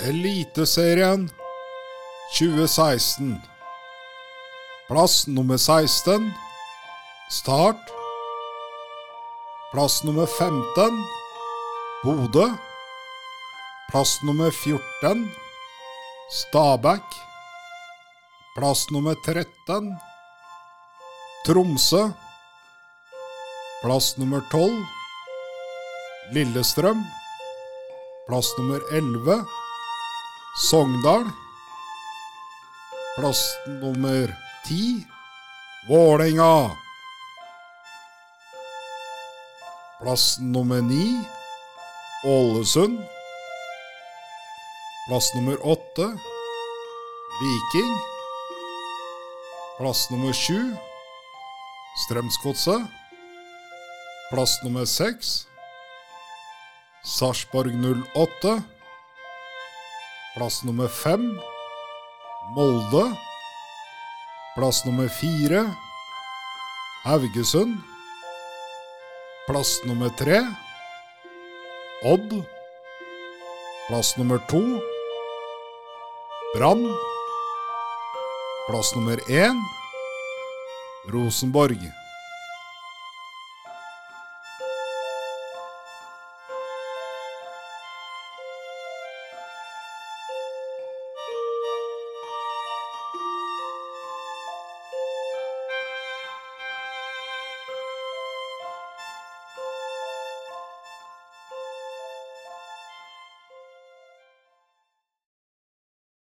Eliteserien 2016. Plass nummer 16 Start. Plass nummer 15 Bodø. Plass nummer 14 Stabæk. Plass nummer 13 Tromsø. Plass nummer 12 Lillestrøm. Plass nummer 11 Sogndal. Plass nummer 10 Vålerenga. Plass nummer 9 Ålesund. Plass nummer 8 Viking. Plass nummer 7 Strømsgodset. Plass nummer 6 Sarpsborg 08. Plass nummer 5 Molde. Plass nummer 4 Haugesund. Plass nummer 3 Odd. Plass nummer 2 Brann. Plass nummer 1 Rosenborg.